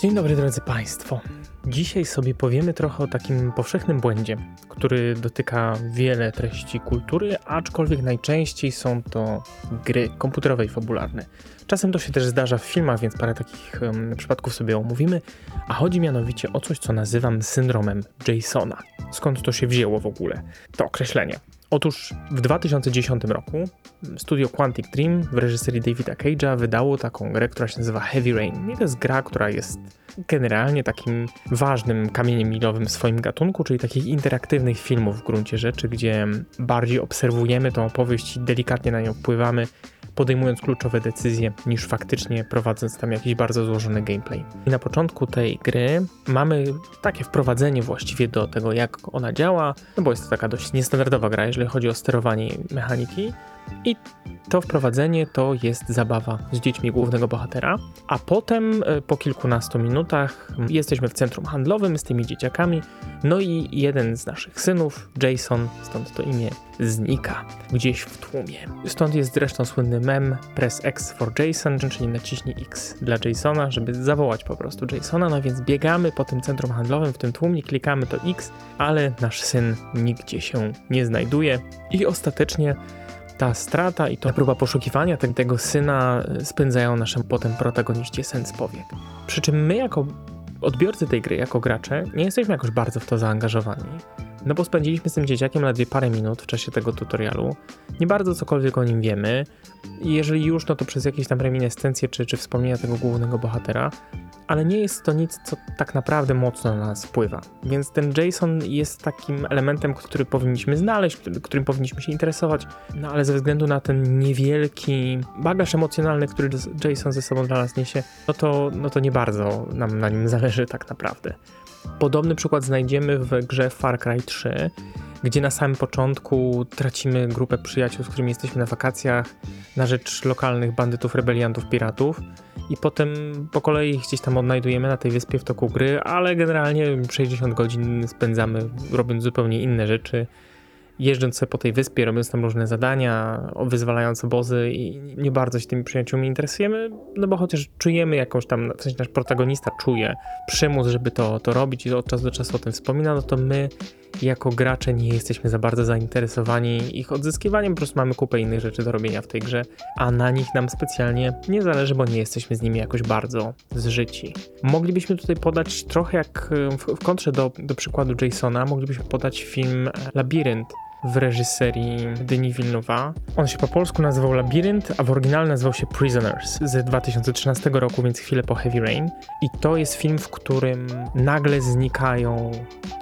Dzień dobry drodzy Państwo. Dzisiaj sobie powiemy trochę o takim powszechnym błędzie, który dotyka wiele treści kultury, aczkolwiek najczęściej są to gry komputerowe i fabularne. Czasem to się też zdarza w filmach, więc parę takich um, przypadków sobie omówimy, a chodzi mianowicie o coś, co nazywam syndromem Jasona. Skąd to się wzięło w ogóle? To określenie. Otóż w 2010 roku studio Quantic Dream w reżyserii Davida Cage'a wydało taką grę, która się nazywa Heavy Rain. I to jest gra, która jest generalnie takim ważnym kamieniem milowym w swoim gatunku, czyli takich interaktywnych filmów w gruncie rzeczy, gdzie bardziej obserwujemy tą opowieść i delikatnie na nią wpływamy, podejmując kluczowe decyzje, niż faktycznie prowadząc tam jakiś bardzo złożony gameplay. I na początku tej gry mamy takie wprowadzenie właściwie do tego, jak ona działa, no bo jest to taka dość niestandardowa gra, jeżeli chodzi o sterowanie mechaniki. I to wprowadzenie to jest zabawa z dziećmi głównego bohatera, a potem e, po kilkunastu minutach jesteśmy w centrum handlowym z tymi dzieciakami, no i jeden z naszych synów, Jason, stąd to imię, znika gdzieś w tłumie. Stąd jest zresztą słynny mem press X for Jason, czyli naciśnij X dla Jasona, żeby zawołać po prostu Jasona, no więc biegamy po tym centrum handlowym, w tym tłumie, klikamy to X, ale nasz syn nigdzie się nie znajduje i ostatecznie ta strata i ta próba poszukiwania tego syna spędzają naszym potem protagoniście sens powiek. Przy czym my jako odbiorcy tej gry, jako gracze, nie jesteśmy jakoś bardzo w to zaangażowani. No bo spędziliśmy z tym dzieciakiem ledwie parę minut w czasie tego tutorialu. Nie bardzo cokolwiek o nim wiemy. I jeżeli już, no to przez jakieś tam reminiscencje czy, czy wspomnienia tego głównego bohatera ale nie jest to nic, co tak naprawdę mocno na nas wpływa. Więc ten JSON jest takim elementem, który powinniśmy znaleźć, którym powinniśmy się interesować, no ale ze względu na ten niewielki bagaż emocjonalny, który JSON ze sobą dla nas niesie, no to, no to nie bardzo nam na nim zależy tak naprawdę. Podobny przykład znajdziemy w grze Far Cry 3, gdzie na samym początku tracimy grupę przyjaciół, z którymi jesteśmy na wakacjach na rzecz lokalnych bandytów, rebeliantów, piratów. I potem po kolei gdzieś tam odnajdujemy na tej wyspie w toku gry, ale generalnie 60 godzin spędzamy robiąc zupełnie inne rzeczy, jeżdżąc sobie po tej wyspie, robiąc tam różne zadania, wyzwalając obozy i nie bardzo się tymi przyjaciółmi interesujemy, no bo chociaż czujemy jakąś tam, w sensie nasz protagonista czuje przymus, żeby to, to robić i od czasu do czasu o tym wspomina, no to my jako gracze nie jesteśmy za bardzo zainteresowani ich odzyskiwaniem, po prostu mamy kupę innych rzeczy do robienia w tej grze, a na nich nam specjalnie nie zależy, bo nie jesteśmy z nimi jakoś bardzo zżyci. Moglibyśmy tutaj podać trochę jak w, w kontrze do, do przykładu Jasona, moglibyśmy podać film Labirynt, w reżyserii Denis Villeneuve'a. On się po polsku nazywał Labirynt, a w oryginale nazywał się Prisoners z 2013 roku, więc chwilę po Heavy Rain. I to jest film, w którym nagle znikają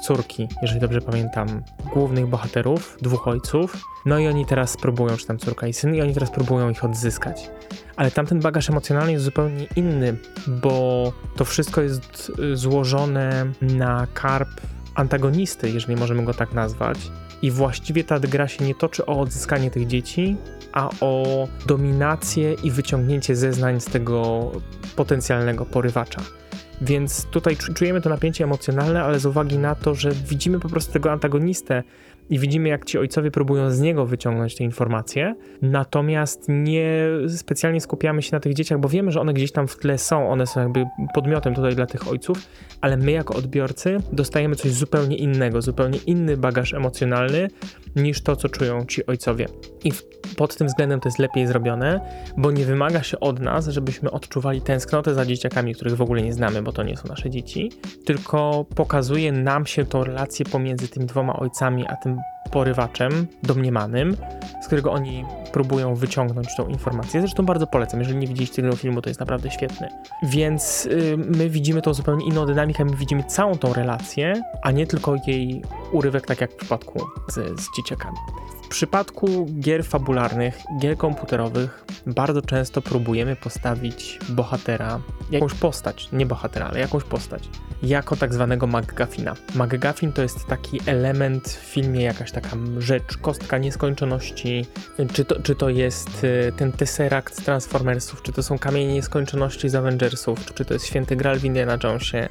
córki, jeżeli dobrze pamiętam, głównych bohaterów, dwóch ojców. No i oni teraz próbują, czy tam córka i syn, i oni teraz próbują ich odzyskać. Ale tamten bagaż emocjonalny jest zupełnie inny, bo to wszystko jest złożone na karp antagonisty, jeżeli możemy go tak nazwać. I właściwie ta gra się nie toczy o odzyskanie tych dzieci, a o dominację i wyciągnięcie zeznań z tego potencjalnego porywacza. Więc tutaj czujemy to napięcie emocjonalne, ale z uwagi na to, że widzimy po prostu tego antagonistę i widzimy, jak ci ojcowie próbują z niego wyciągnąć te informacje, natomiast nie specjalnie skupiamy się na tych dzieciach, bo wiemy, że one gdzieś tam w tle są, one są jakby podmiotem tutaj dla tych ojców, ale my jako odbiorcy dostajemy coś zupełnie innego, zupełnie inny bagaż emocjonalny niż to, co czują ci ojcowie. I pod tym względem to jest lepiej zrobione, bo nie wymaga się od nas, żebyśmy odczuwali tęsknotę za dzieciakami, których w ogóle nie znamy, bo to nie są nasze dzieci, tylko pokazuje nam się tą relację pomiędzy tymi dwoma ojcami, a tym porywaczem domniemanym, z którego oni próbują wyciągnąć tą informację. Zresztą bardzo polecam, jeżeli nie widzieliście tego filmu, to jest naprawdę świetny. Więc yy, my widzimy tą zupełnie inną dynamikę, my widzimy całą tą relację, a nie tylko jej urywek, tak jak w przypadku z, z dzieciakami. W przypadku gier fabularnych, gier komputerowych, bardzo często próbujemy postawić bohatera, jakąś postać, nie bohatera, ale jakąś postać, jako tak zwanego McGuffina. McGuffin to jest taki element w filmie, jakaś taka rzecz, kostka nieskończoności, czy to, czy to jest y, ten Tesseract z Transformersów, czy to są kamienie nieskończoności z Avengersów, czy to jest święty Graal w Indiana Jonesie,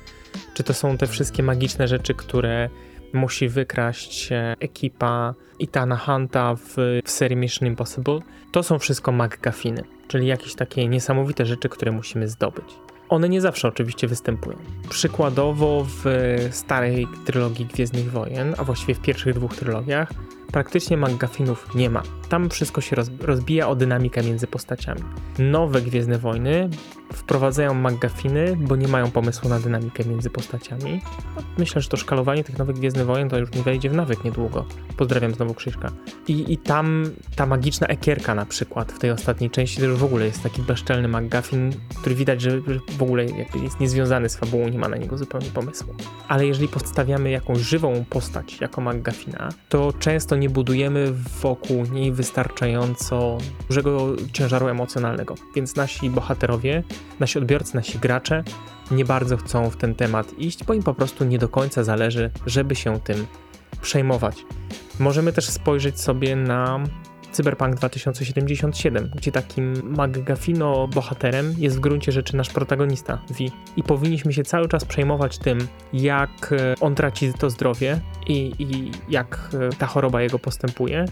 czy to są te wszystkie magiczne rzeczy, które musi wykraść ekipa Itana Hunta w, w serii Mission Impossible. To są wszystko McGuffiny, czyli jakieś takie niesamowite rzeczy, które musimy zdobyć. One nie zawsze oczywiście występują. Przykładowo w starej trylogii Gwiezdnych Wojen, a właściwie w pierwszych dwóch trylogiach, praktycznie McGuffinów nie ma. Tam wszystko się rozbija o dynamikę między postaciami. Nowe Gwiezdne Wojny wprowadzają McGuffiny, bo nie mają pomysłu na dynamikę między postaciami. No, myślę, że to szkalowanie tych nowych Gwiezdnych Wojen to już nie wejdzie w nawyk niedługo. Pozdrawiam znowu Krzyśka. I, I tam ta magiczna ekierka na przykład w tej ostatniej części to już w ogóle jest taki bezczelny McGuffin, który widać, że w ogóle jest niezwiązany z fabułą, nie ma na niego zupełnie pomysłu. Ale jeżeli podstawiamy jakąś żywą postać jako McGuffina, to często nie budujemy wokół niej wystarczająco dużego ciężaru emocjonalnego. Więc nasi bohaterowie nasi odbiorcy, nasi gracze nie bardzo chcą w ten temat iść, bo im po prostu nie do końca zależy, żeby się tym przejmować. Możemy też spojrzeć sobie na Cyberpunk 2077, gdzie takim McGuffino bohaterem jest w gruncie rzeczy nasz protagonista, V. I powinniśmy się cały czas przejmować tym, jak e, on traci to zdrowie i, i jak e, ta choroba jego postępuje,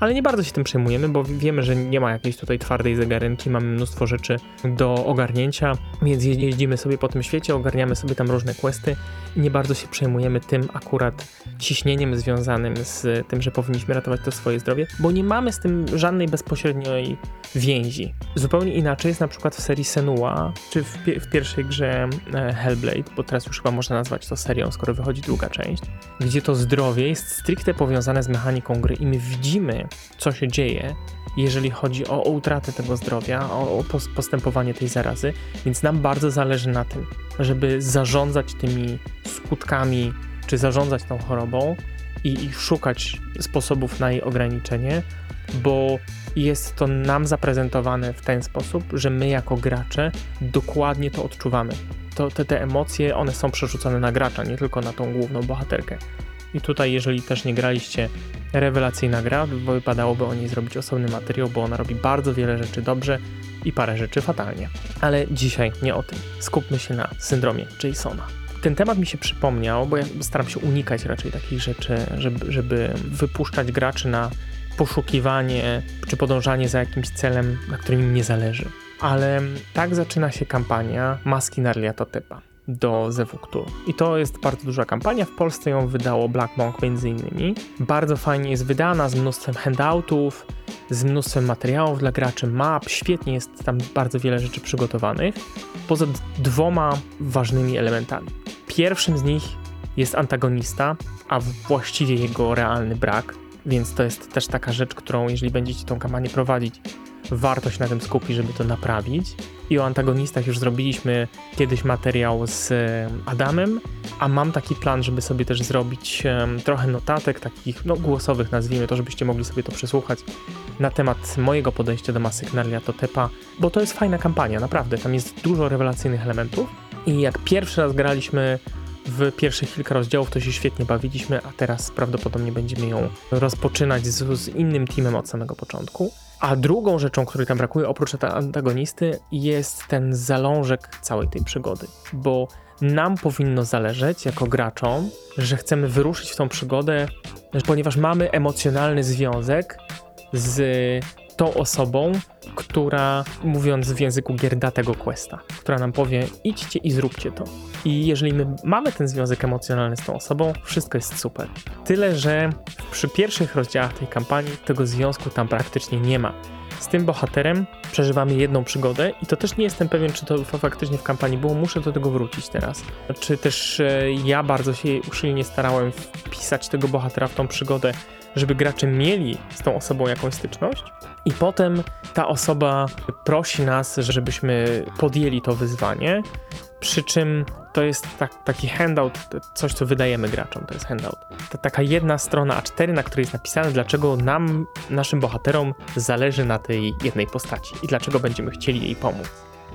ale nie bardzo się tym przejmujemy, bo wiemy, że nie ma jakiejś tutaj twardej zegarynki, mamy mnóstwo rzeczy do ogarnięcia, więc jeździmy sobie po tym świecie, ogarniamy sobie tam różne questy i nie bardzo się przejmujemy tym akurat ciśnieniem związanym z tym, że powinniśmy ratować to swoje zdrowie, bo nie mamy z tym żadnej bezpośredniej więzi. Zupełnie inaczej jest na przykład w serii Senua, czy w, pi w pierwszej grze e, Hellblade, bo teraz już chyba można nazwać to serią, skoro wychodzi druga część, gdzie to zdrowie jest stricte powiązane z mechaniką gry i my widzimy co się dzieje, jeżeli chodzi o, utratę tego zdrowia, o, o postępowanie tej zarazy, więc nam bardzo zależy na tym, żeby zarządzać tymi skutkami, czy zarządzać tą chorobą i, i szukać sposobów na jej ograniczenie, bo jest to nam zaprezentowane w ten sposób, że my jako gracze dokładnie to odczuwamy. To, te, te emocje, one są przerzucone na gracza, nie tylko na tą główną bohaterkę. I tutaj, jeżeli też nie graliście, rewelacyjna gra, wypadałoby o niej zrobić osobny materiał, bo ona robi bardzo wiele rzeczy dobrze i parę rzeczy fatalnie. Ale dzisiaj nie o tym. Skupmy się na syndromie Jasona. Ten temat mi się przypomniał, bo ja staram się unikać raczej takich rzeczy, żeby, żeby wypuszczać graczy na poszukiwanie czy podążanie za jakimś celem, na którym im nie zależy. Ale tak zaczyna się kampania Maski Narliatotepa do Zewuktu. I to jest bardzo duża kampania. W Polsce ją wydało Black Monk między innymi. Bardzo fajnie jest wydana, z mnóstwem handoutów, z mnóstwem materiałów dla graczy, map. Świetnie jest tam bardzo wiele rzeczy przygotowanych. Poza dwoma ważnymi elementami. Pierwszym z nich jest antagonista, a właściwie jego realny brak. Więc to jest też taka rzecz, którą jeżeli będziecie tą kampanię prowadzić, warto się na tym skupić, żeby to naprawić. I o antagonistach już zrobiliśmy kiedyś materiał z Adamem, a mam taki plan, żeby sobie też zrobić trochę notatek, takich no, głosowych nazwijmy to, żebyście mogli sobie to przesłuchać na temat mojego podejścia do masy Knarlia Totepa, bo to jest fajna kampania, naprawdę. Tam jest dużo rewelacyjnych elementów i jak pierwszy raz graliśmy w pierwszych kilka rozdziałów to się świetnie bawiliśmy, a teraz prawdopodobnie będziemy ją rozpoczynać z, z innym teamem od samego początku. A drugą rzeczą, której tam brakuje, oprócz antagonisty, jest ten zalążek całej tej przygody, bo nam powinno zależeć jako graczom, że chcemy wyruszyć w tą przygodę, ponieważ mamy emocjonalny związek z tą osobą, która, mówiąc w języku gierda tego questa, która nam powie idźcie i zróbcie to. I jeżeli my mamy ten związek emocjonalny z tą osobą, wszystko jest super. Tyle, że przy pierwszych rozdziałach tej kampanii tego związku tam praktycznie nie ma. Z tym bohaterem przeżywamy jedną przygodę i to też nie jestem pewien, czy to faktycznie w kampanii było, muszę do tego wrócić teraz. Czy też e, ja bardzo się usilnie starałem wpisać tego bohatera w tą przygodę, żeby gracze mieli z tą osobą jakąś styczność. I potem ta osoba prosi nas, żebyśmy podjęli to wyzwanie. Przy czym to jest tak, taki handout, coś co wydajemy graczom, to jest handout. To taka jedna strona A4, na której jest napisane, dlaczego nam, naszym bohaterom zależy na tej jednej postaci i dlaczego będziemy chcieli jej pomóc.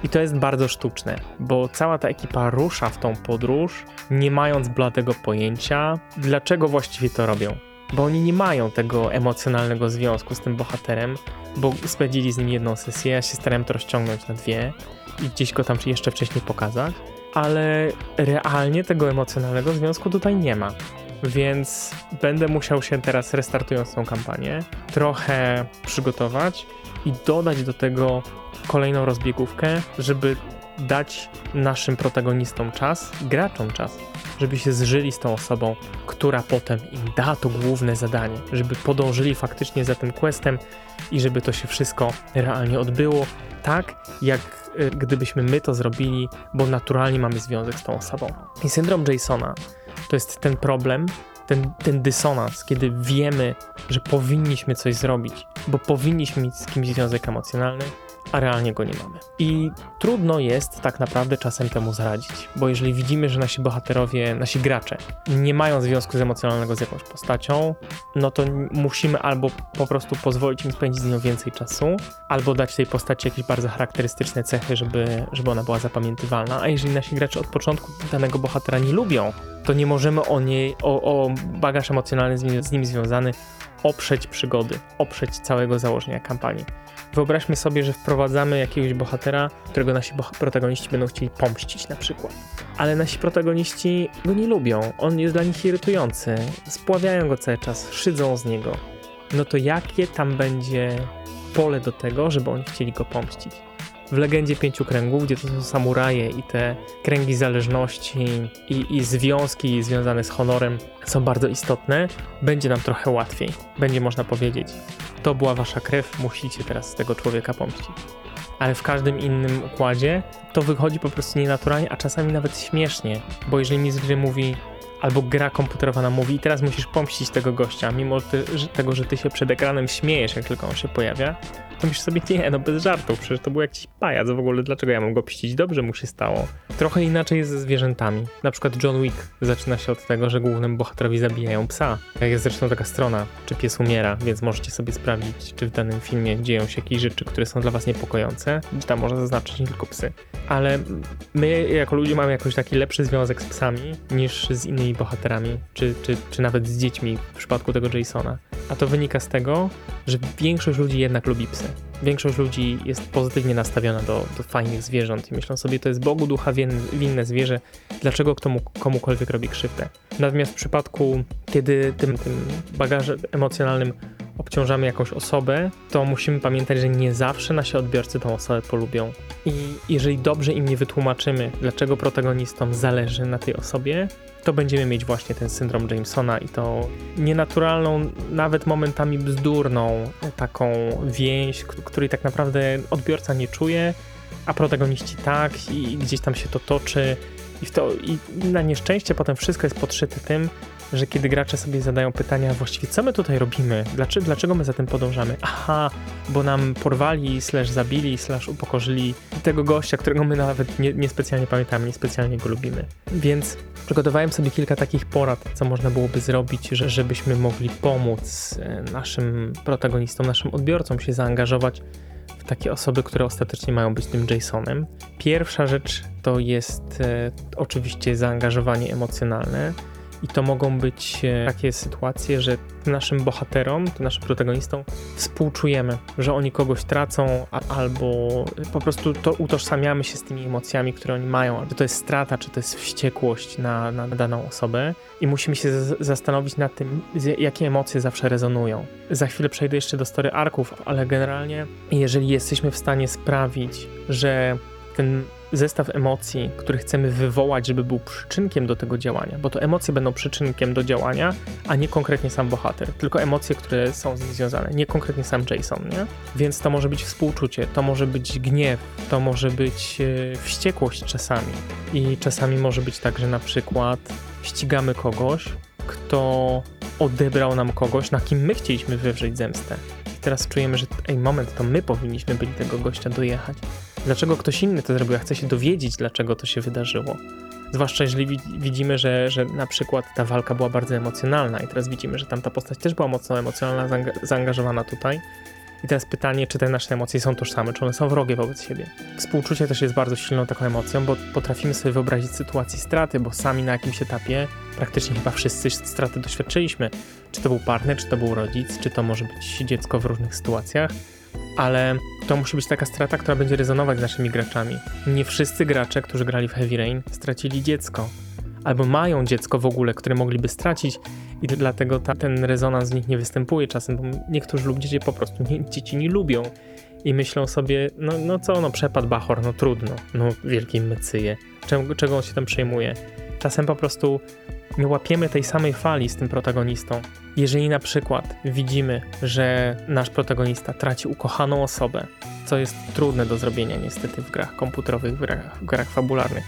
I to jest bardzo sztuczne, bo cała ta ekipa rusza w tą podróż, nie mając bladego pojęcia, dlaczego właściwie to robią bo oni nie mają tego emocjonalnego związku z tym bohaterem, bo spędzili z nim jedną sesję, ja się starałem to rozciągnąć na dwie i gdzieś go tam jeszcze wcześniej pokazać, ale realnie tego emocjonalnego związku tutaj nie ma. Więc będę musiał się teraz, restartując tą kampanię, trochę przygotować i dodać do tego kolejną rozbiegówkę, żeby dać naszym protagonistom czas, graczom czas, żeby się zżyli z tą osobą, która potem im da to główne zadanie, żeby podążyli faktycznie za tym questem i żeby to się wszystko realnie odbyło, tak jak y, gdybyśmy my to zrobili, bo naturalnie mamy związek z tą osobą. I syndrom Jasona to jest ten problem, ten, ten dysonans, kiedy wiemy, że powinniśmy coś zrobić, bo powinniśmy mieć z kimś związek emocjonalny, a realnie go nie mamy. I trudno jest tak naprawdę czasem temu zaradzić, bo jeżeli widzimy, że nasi bohaterowie, nasi gracze nie mają związku emocjonalnego z jakąś postacią, no to musimy albo po prostu pozwolić im spędzić z nią więcej czasu, albo dać tej postaci jakieś bardzo charakterystyczne cechy, żeby, żeby ona była zapamiętywalna. A jeżeli nasi gracze od początku danego bohatera nie lubią, to nie możemy o niej, o, o bagaż emocjonalny z nim, z nim związany oprzeć przygody, oprzeć całego założenia kampanii. Wyobraźmy sobie, że wprowadzamy jakiegoś bohatera, którego nasi boh protagoniści będą chcieli pomścić na przykład. Ale nasi protagoniści go nie lubią, on jest dla nich irytujący, spławiają go cały czas, szydzą z niego. No to jakie tam będzie pole do tego, żeby oni chcieli go pomścić? W legendzie pięciu kręgów, gdzie to są samuraje i te kręgi zależności i, i związki związane z honorem są bardzo istotne, będzie nam trochę łatwiej. Będzie można powiedzieć, to była wasza krew, musicie teraz z tego człowieka pomścić. Ale w każdym innym układzie to wychodzi po prostu nienaturalnie, a czasami nawet śmiesznie, bo jeżeli mi z gry mówi, albo gra komputerowa nam mówi i teraz musisz pomścić tego gościa, mimo ty, że, tego, że ty się przed ekranem śmiejesz, jak tylko on się pojawia, to myślisz sobie, nie, no bez żartów, przecież to był jakiś pajac w ogóle, dlaczego ja mam go pścić? Dobrze mu się stało. Trochę inaczej jest ze zwierzętami. Na przykład John Wick zaczyna się od tego, że głównemu bohaterowi zabijają psa. Jest zresztą taka strona, czy pies umiera, więc możecie sobie sprawdzić, czy w danym filmie dzieją się jakieś rzeczy, które są dla was niepokojące. Tam można zaznaczyć nie tylko psy. Ale my jako ludzie mamy jakoś taki lepszy związek z psami niż z innymi bohaterami, czy, czy, czy nawet z dziećmi w przypadku tego Jasona. A to wynika z tego, że większość ludzi jednak lubi psy. Większość ludzi jest pozytywnie nastawiona do, do fajnych zwierząt i myślą sobie, to jest Bogu ducha winne, zwierzę, dlaczego komu, komukolwiek robi krzywdę. Natomiast w przypadku, kiedy tym, tym bagażem emocjonalnym obciążamy jakąś osobę, to musimy pamiętać, że nie zawsze nasi odbiorcy tą osobę polubią. I jeżeli dobrze im nie wytłumaczymy, dlaczego protagonistom zależy na tej osobie, to będziemy mieć właśnie ten syndrom Jamesona i to nienaturalną, nawet momentami bzdurną taką więź, której tak naprawdę odbiorca nie czuje, a protagoniści tak i gdzieś tam się to toczy i, to, i na nieszczęście potem wszystko jest podszyte tym, że kiedy gracze sobie zadają pytania, właściwie co my tutaj robimy, dlaczego, dlaczego my za tym podążamy? Aha, bo nam porwali, slash zabili, slash upokorzyli tego gościa, którego my nawet nie, niespecjalnie pamiętamy, niespecjalnie go lubimy. Więc przygotowałem sobie kilka takich porad, co można byłoby zrobić, że, żebyśmy mogli pomóc e, naszym protagonistom, naszym odbiorcom się zaangażować w takie osoby, które ostatecznie mają być tym Jasonem. Pierwsza rzecz to jest e, oczywiście zaangażowanie emocjonalne i to mogą być e, takie sytuacje, że naszym bohaterom, naszym protagonistom współczujemy, że oni kogoś tracą, albo po prostu to utożsamiamy się z tymi emocjami, które oni mają. Czy to jest strata, czy to jest wściekłość na, na daną osobę i musimy się zastanowić nad tym, jakie emocje zawsze rezonują. Za chwilę przejdę jeszcze do story arków, ale generalnie jeżeli jesteśmy w stanie sprawić, że ten zestaw emocji, który chcemy wywołać, żeby był przyczynkiem do tego działania, bo to emocje będą przyczynkiem do działania, a nie konkretnie sam bohater, tylko emocje, które są z nim związane, nie konkretnie sam Jason, nie? Więc to może być współczucie, to może być gniew, to może być e, wściekłość czasami i czasami może być tak, że na przykład ścigamy kogoś, kto odebrał nam kogoś, na kim my chcieliśmy wywrzeć zemstę. I teraz czujemy, że ej, moment, to my powinniśmy byli tego gościa dojechać. Dlaczego ktoś inny to zrobił? Ja chcę się dowiedzieć, dlaczego to się wydarzyło. Zwłaszcza jeżeli widzimy, że, że na przykład ta walka była bardzo emocjonalna i teraz widzimy, że tamta postać też była mocno emocjonalna, zaangażowana tutaj. I teraz pytanie, czy te nasze emocje są tożsame, czy one są wrogie wobec siebie. Współczucie też jest bardzo silną taką emocją, bo potrafimy sobie wyobrazić sytuację straty, bo sami na jakimś etapie praktycznie chyba wszyscy straty doświadczyliśmy. Czy to był partner, czy to był rodzic, czy to może być dziecko w różnych sytuacjach ale to musi być taka strata, która będzie rezonować z naszymi graczami. Nie wszyscy gracze, którzy grali w Heavy Rain, stracili dziecko. Albo mają dziecko w ogóle, które mogliby stracić, i dlatego ta, ten rezonans w nich nie występuje czasem, bo niektórzy ludzie po prostu nie, dzieci nie lubią. i myślą sobie, no, no co, no przepadł Bachor, no trudno, no wielki mycyje, czego, czego on się tam przejmuje. Czasem po prostu nie łapiemy tej samej fali z tym protagonistą. Jeżeli na przykład widzimy, że nasz protagonista traci ukochaną osobę, co jest trudne do zrobienia niestety w grach komputerowych, w grach, w grach fabularnych,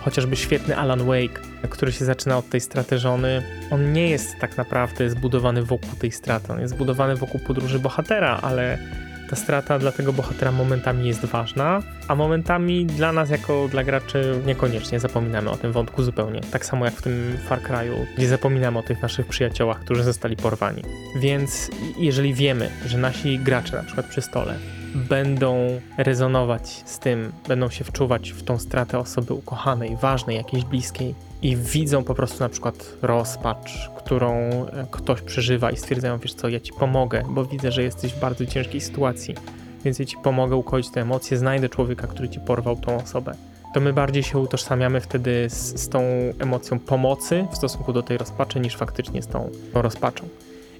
chociażby świetny Alan Wake, który się zaczyna od tej straty żony, on nie jest tak naprawdę zbudowany wokół tej straty, on jest zbudowany wokół podróży bohatera, ale ta strata dla tego bohatera momentami jest ważna, a momentami dla nas, jako dla graczy, niekoniecznie zapominamy o tym wątku zupełnie. Tak samo jak w tym Far Cry'u, gdzie zapominamy o tych naszych przyjaciołach, którzy zostali porwani. Więc jeżeli wiemy, że nasi gracze, na przykład przy stole, będą rezonować z tym, będą się wczuwać w tą stratę osoby ukochanej, ważnej, jakiejś bliskiej i widzą po prostu na przykład rozpacz, którą e, ktoś przeżywa i stwierdzają, wiesz co, ja ci pomogę, bo widzę, że jesteś w bardzo ciężkiej sytuacji, więc ja ci pomogę ukoić te emocje, znajdę człowieka, który ci porwał tą osobę. To my bardziej się utożsamiamy wtedy z, z tą emocją pomocy w stosunku do tej rozpaczy, niż faktycznie z tą, tą rozpaczą.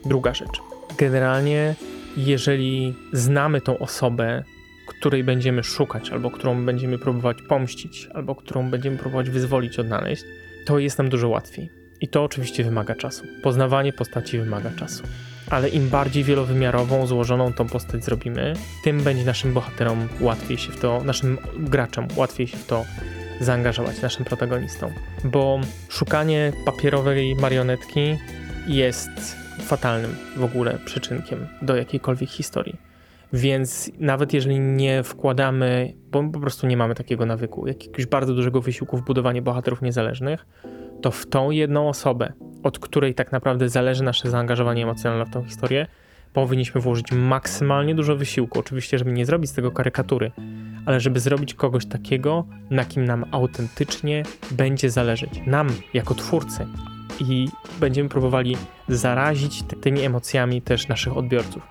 Druga rzecz. Generalnie jeżeli znamy tą osobę, której będziemy szukać, albo którą będziemy próbować pomścić, albo którą będziemy próbować wyzwolić, odnaleźć, to jest nam dużo łatwiej. I to oczywiście wymaga czasu. Poznawanie postaci wymaga czasu. Ale im bardziej wielowymiarową, złożoną tą postać zrobimy, tym będzie naszym bohaterom łatwiej się w to, naszym graczom łatwiej się w to zaangażować, naszym protagonistom. Bo szukanie papierowej marionetki jest fatalnym w ogóle przyczynkiem do jakiejkolwiek historii. Więc nawet jeżeli nie wkładamy, bo po prostu nie mamy takiego nawyku, jakiegoś bardzo dużego wysiłku w budowanie bohaterów niezależnych, to w tą jedną osobę, od której tak naprawdę zależy nasze zaangażowanie emocjonalne w tą historię, powinniśmy włożyć maksymalnie dużo wysiłku. Oczywiście, żeby nie zrobić z tego karykatury, ale żeby zrobić kogoś takiego, na kim nam autentycznie będzie zależeć. Nam, jako twórcy, i będziemy próbowali zarazić tymi emocjami też naszych odbiorców.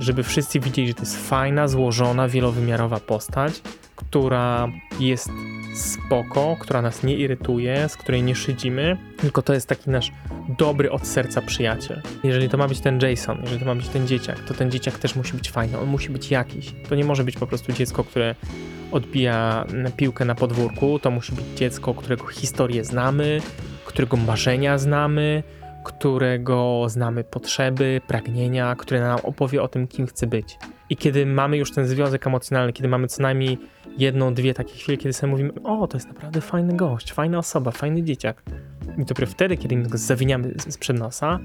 Żeby wszyscy widzieli, że to jest fajna, złożona, wielowymiarowa postać, która jest spoko, która nas nie irytuje, z której nie szydzimy, tylko to jest taki nasz dobry od serca przyjaciel. Jeżeli to ma być ten Jason, jeżeli to ma być ten dzieciak, to ten dzieciak też musi być fajny, on musi być jakiś. To nie może być po prostu dziecko, które odbija piłkę na podwórku, to musi być dziecko, którego historię znamy, którego marzenia znamy, którego znamy potrzeby, pragnienia, które nam opowie o tym, kim chce być. I kiedy mamy już ten związek emocjonalny, kiedy mamy co najmniej jedną, dwie takie chwile, kiedy sobie mówimy, o, to jest naprawdę fajny gość, fajna osoba, fajny dzieciak. I dopiero wtedy, kiedy go zawiniamy sprzed nosa,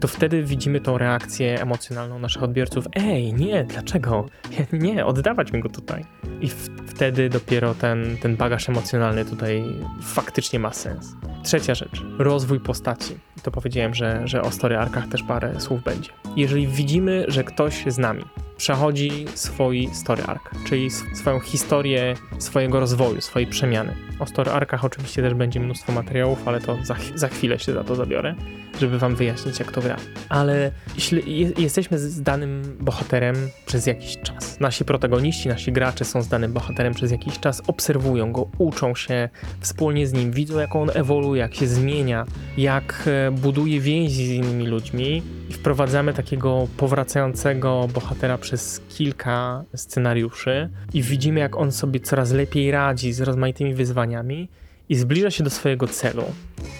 to wtedy widzimy tą reakcję emocjonalną naszych odbiorców. Ej, nie, dlaczego? Nie, oddawać mi go tutaj. I wtedy dopiero ten, ten bagaż emocjonalny tutaj faktycznie ma sens. Trzecia rzecz, rozwój postaci. To powiedziałem, że, że o story arkach też parę słów będzie. Jeżeli widzimy, że ktoś z nami przechodzi swój story arc, czyli swoją historię swojego rozwoju, swojej przemiany. O story arkach oczywiście też będzie mnóstwo materiałów, ale to za, za chwilę się za to zabiorę, żeby wam wyjaśnić, jak to gra. Ale jeśli jesteśmy z danym bohaterem przez jakiś czas, nasi protagoniści, nasi gracze są z danym bohaterem przez jakiś czas, obserwują go, uczą się wspólnie z nim, widzą, jak on ewoluuje, jak się zmienia, jak e, buduje więzi z innymi ludźmi, i wprowadzamy takiego powracającego bohatera przez kilka scenariuszy i widzimy, jak on sobie coraz lepiej radzi z rozmaitymi wyzwaniami i zbliża się do swojego celu,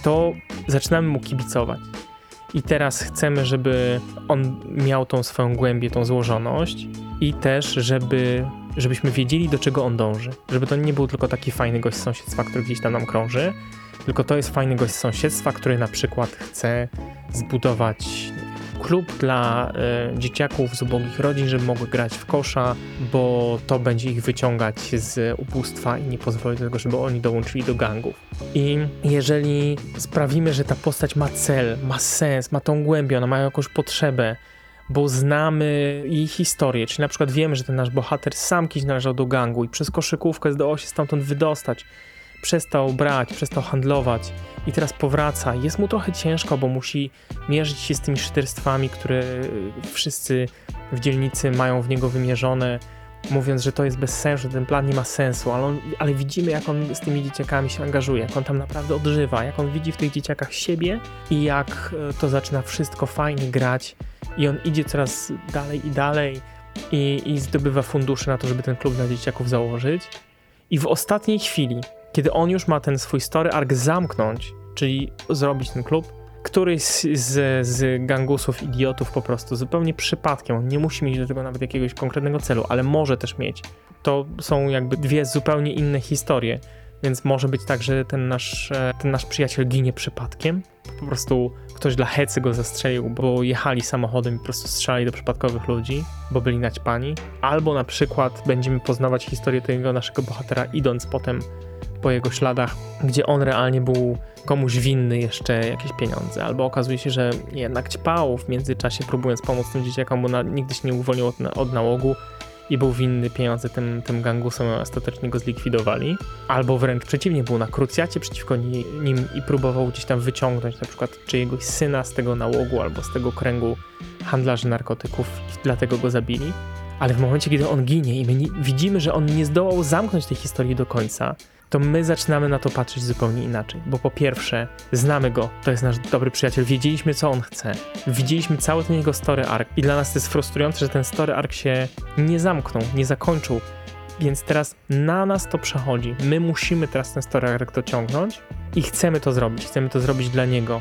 to zaczynamy mu kibicować. I teraz chcemy, żeby on miał tą swoją głębię, tą złożoność i też, żeby, żebyśmy wiedzieli, do czego on dąży. Żeby to nie był tylko taki fajny gość z sąsiedztwa, który gdzieś tam nam krąży, tylko to jest fajny gość z sąsiedztwa, który na przykład chce zbudować klub dla y, dzieciaków z ubogich rodzin, żeby mogły grać w kosza, bo to będzie ich wyciągać z ubóstwa i nie pozwoli do tego, żeby oni dołączyli do gangów. I jeżeli sprawimy, że ta postać ma cel, ma sens, ma tą głębię, ona ma jakąś potrzebę, bo znamy jej historię, czyli na przykład wiemy, że ten nasz bohater sam kiedyś należał do gangu i przez koszykówkę zdołał się stamtąd wydostać, przestał brać, przestał handlować i teraz powraca. Jest mu trochę ciężko, bo musi mierzyć się z tymi szyderstwami, które wszyscy w dzielnicy mają w niego wymierzone, mówiąc, że to jest bez sensu, że ten plan nie ma sensu, ale, on, ale widzimy, jak on z tymi dzieciakami się angażuje, jak on tam naprawdę odżywa, jak on widzi w tych dzieciakach siebie i jak e, to zaczyna wszystko fajnie grać i on idzie coraz dalej i dalej i, i zdobywa fundusze na to, żeby ten klub dla dzieciaków założyć. I w ostatniej chwili, kiedy on już ma ten swój story arc zamknąć, czyli zrobić ten klub, któryś z, z gangusów, idiotów po prostu zupełnie przypadkiem, on nie musi mieć do tego nawet jakiegoś konkretnego celu, ale może też mieć. To są jakby dwie zupełnie inne historie, więc może być tak, że ten nasz, e, ten nasz przyjaciel ginie przypadkiem. Po prostu ktoś dla hecy go zastrzelił, bo jechali samochodem i po prostu strzelali do przypadkowych ludzi, bo byli naćpani. Albo na przykład będziemy poznawać historię tego naszego bohatera, idąc potem po jego śladach, gdzie on realnie był komuś winny jeszcze jakieś pieniądze, albo okazuje się, że jednak ćpał w międzyczasie, próbując pomóc tym dzieciakom, bo na, nigdy się nie uwolnił od, od nałogu i był winny pieniądze tym, tym gangusom, a ostatecznie go zlikwidowali. Albo wręcz przeciwnie, był na krucjacie przeciwko nim i próbował gdzieś tam wyciągnąć na przykład czyjegoś syna z tego nałogu albo z tego kręgu handlarzy narkotyków i dlatego go zabili. Ale w momencie, kiedy on ginie i my widzimy, że on nie zdołał zamknąć tej historii do końca, to my zaczynamy na to patrzeć zupełnie inaczej. Bo po pierwsze, znamy go, to jest nasz dobry przyjaciel, wiedzieliśmy co on chce, widzieliśmy cały ten jego story arc i dla nas to jest frustrujące, że ten story arc się nie zamknął, nie zakończył. Więc teraz na nas to przechodzi. My musimy teraz ten story arc dociągnąć i chcemy to zrobić. Chcemy to zrobić dla niego,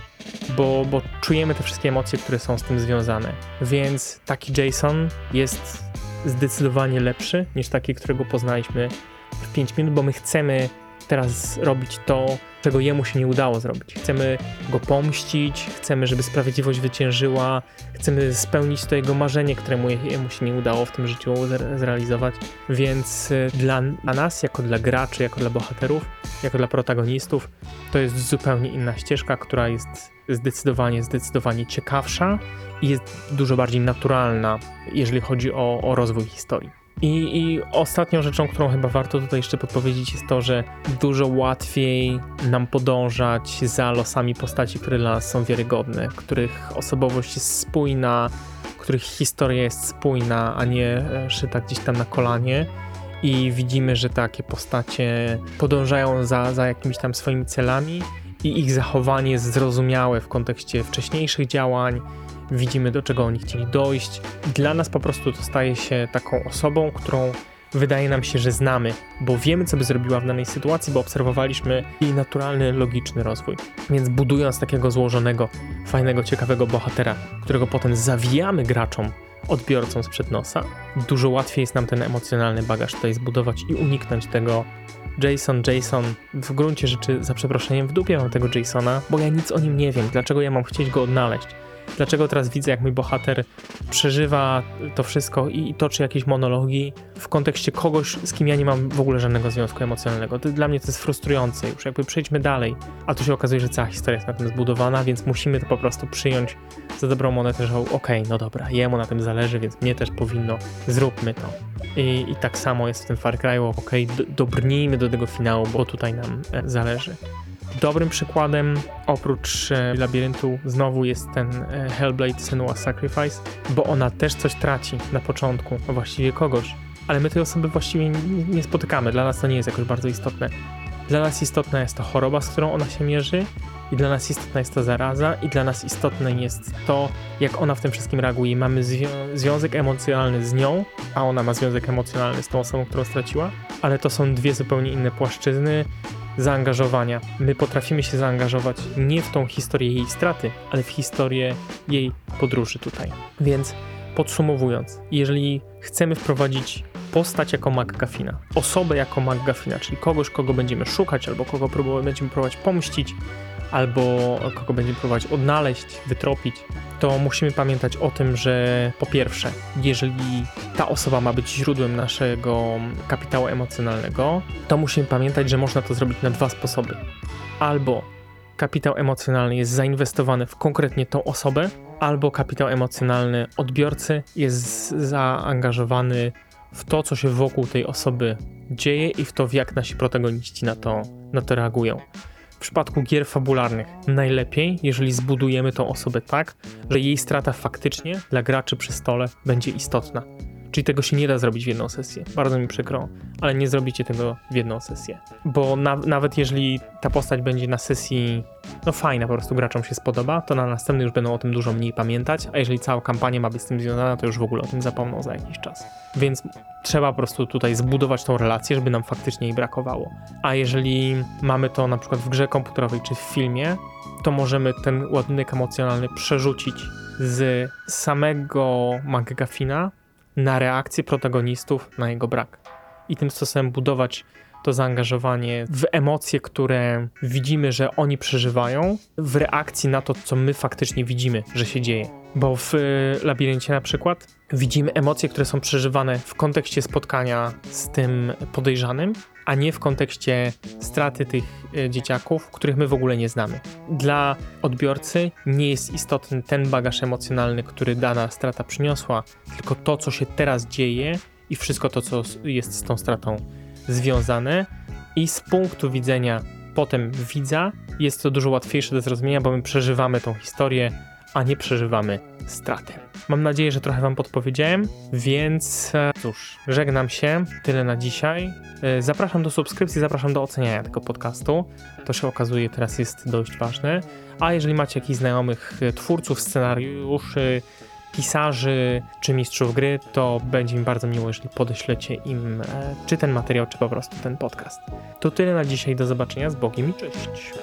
bo, bo czujemy te wszystkie emocje, które są z tym związane. Więc taki Jason jest zdecydowanie lepszy niż taki, którego poznaliśmy w 5 minut, bo my chcemy teraz robić to, czego jemu się nie udało zrobić. Chcemy go pomścić, chcemy, żeby sprawiedliwość wyciężyła, chcemy spełnić to jego marzenie, któremu jemu się nie udało w tym życiu zrealizować. Więc y, dla nas, jako dla graczy, jako dla bohaterów, jako dla protagonistów, to jest zupełnie inna ścieżka, która jest zdecydowanie, zdecydowanie ciekawsza i jest dużo bardziej naturalna, jeżeli chodzi o, o rozwój historii. I, I, ostatnią rzeczą, którą chyba warto tutaj jeszcze podpowiedzieć, jest to, że dużo łatwiej nam podążać za losami postaci, które dla nas są wiarygodne, których osobowość jest spójna, których historia jest spójna, a nie e, szyta gdzieś tam na kolanie. I widzimy, że takie postacie podążają za, za jakimiś tam swoimi celami i ich zachowanie jest zrozumiałe w kontekście wcześniejszych działań widzimy do czego oni chcieli dojść. Dla nas po prostu to staje się taką osobą, którą wydaje nam się, że znamy, bo wiemy, co by zrobiła w danej sytuacji, bo obserwowaliśmy jej naturalny, logiczny rozwój. Więc budując takiego złożonego, fajnego, ciekawego bohatera, którego potem zawijamy graczom, odbiorcom sprzed nosa, dużo łatwiej jest nam ten emocjonalny bagaż tutaj zbudować i uniknąć tego Jason, Jason, w gruncie rzeczy, za przeproszeniem, w dupie mam tego Jasona, bo ja nic o nim nie wiem, dlaczego ja mam chcieć go odnaleźć dlaczego teraz widzę, jak mój bohater przeżywa to wszystko i toczy jakieś monologi w kontekście kogoś, z kim ja nie mam w ogóle żadnego związku emocjonalnego. To dla mnie to jest frustrujące. Już jakby przejdźmy dalej. A tu się okazuje, że cała historia jest na tym zbudowana, więc musimy to po prostu przyjąć za dobrą monetę, że okej, okay, no dobra, jemu na tym zależy, więc mnie też powinno, zróbmy to. I, i tak samo jest w tym Far Cry'u, okej, okay, dobrnijmy do tego finału, bo tutaj nam e, zależy. Dobrym przykładem oprócz e, labiryntu znowu jest ten e, Hellblade Senua Sacrifice, bo ona też coś traci na początku, a właściwie kogoś. Ale my tej osoby właściwie nie spotykamy, dla nas to nie jest jakoś bardzo istotne. Dla nas istotna jest to choroba, z którą ona się mierzy, i dla nas istotna jest ta zaraza, i dla nas istotne jest to, jak ona w tym wszystkim reaguje. Mamy zwią związek emocjonalny z nią, a ona ma związek emocjonalny z tą osobą, którą straciła, ale to są dwie zupełnie inne płaszczyzny zaangażowania. My potrafimy się zaangażować nie w tą historię jej straty, ale w historię jej podróży tutaj. Więc podsumowując, jeżeli chcemy wprowadzić postać jako McGuffina, osobę jako McGuffina, czyli kogoś, kogo będziemy szukać, albo kogo będziemy próbować pomścić, albo kogo będziemy próbować odnaleźć, wytropić, to musimy pamiętać o tym, że po pierwsze, jeżeli ta osoba ma być źródłem naszego kapitału emocjonalnego, to musimy pamiętać, że można to zrobić na dwa sposoby. Albo kapitał emocjonalny jest zainwestowany w konkretnie tą osobę, albo kapitał emocjonalny odbiorcy jest zaangażowany w to, co się wokół tej osoby dzieje i w to, w jak nasi protagoniści na to, na to reagują. W przypadku gier fabularnych najlepiej, jeżeli zbudujemy tą osobę tak, że jej strata faktycznie dla graczy przy stole będzie istotna. Czyli tego się nie da zrobić w jedną sesję. Bardzo mi przykro, ale nie zrobicie tego w jedną sesję. Bo na, nawet jeżeli ta postać będzie na sesji no fajna, po prostu graczom się spodoba, to na następny już będą o tym dużo mniej pamiętać, a jeżeli cała kampania ma być z tym związana, to już w ogóle o tym zapomną za jakiś czas. Więc trzeba po prostu tutaj zbudować tą relację, żeby nam faktycznie jej brakowało. A jeżeli mamy to na przykład w grze komputerowej czy w filmie, to możemy ten ładunek emocjonalny przerzucić z samego McGuffina na reakcję protagonistów na jego brak. I tym sposobem budować to zaangażowanie w emocje, które widzimy, że oni przeżywają, w reakcji na to, co my faktycznie widzimy, że się dzieje. Bo w y, labiryncie na przykład widzimy emocje, które są przeżywane w kontekście spotkania z tym podejrzanym, a nie w kontekście straty tych y, dzieciaków, których my w ogóle nie znamy. Dla odbiorcy nie jest istotny ten bagaż emocjonalny, który dana strata przyniosła, tylko to, co się teraz dzieje i wszystko to, co jest z tą stratą związane i z punktu widzenia potem widza jest to dużo łatwiejsze do zrozumienia, bo my przeżywamy tą historię, a nie przeżywamy straty. Mam nadzieję, że trochę Wam podpowiedziałem, więc e, cóż, żegnam się. Tyle na dzisiaj. E, Zapraszam do subskrypcji, zapraszam do oceniania tego podcastu. To się okazuje teraz jest dość ważne. A jeżeli macie jakichś znajomych e, twórców scenariuszy, pisarzy czy mistrzów gry, to będzie mi bardzo miło, jeżeli podeślecie im czy ten materiał, czy po prostu ten podcast. To tyle na dzisiaj. Do zobaczenia z Bogiem i cześć.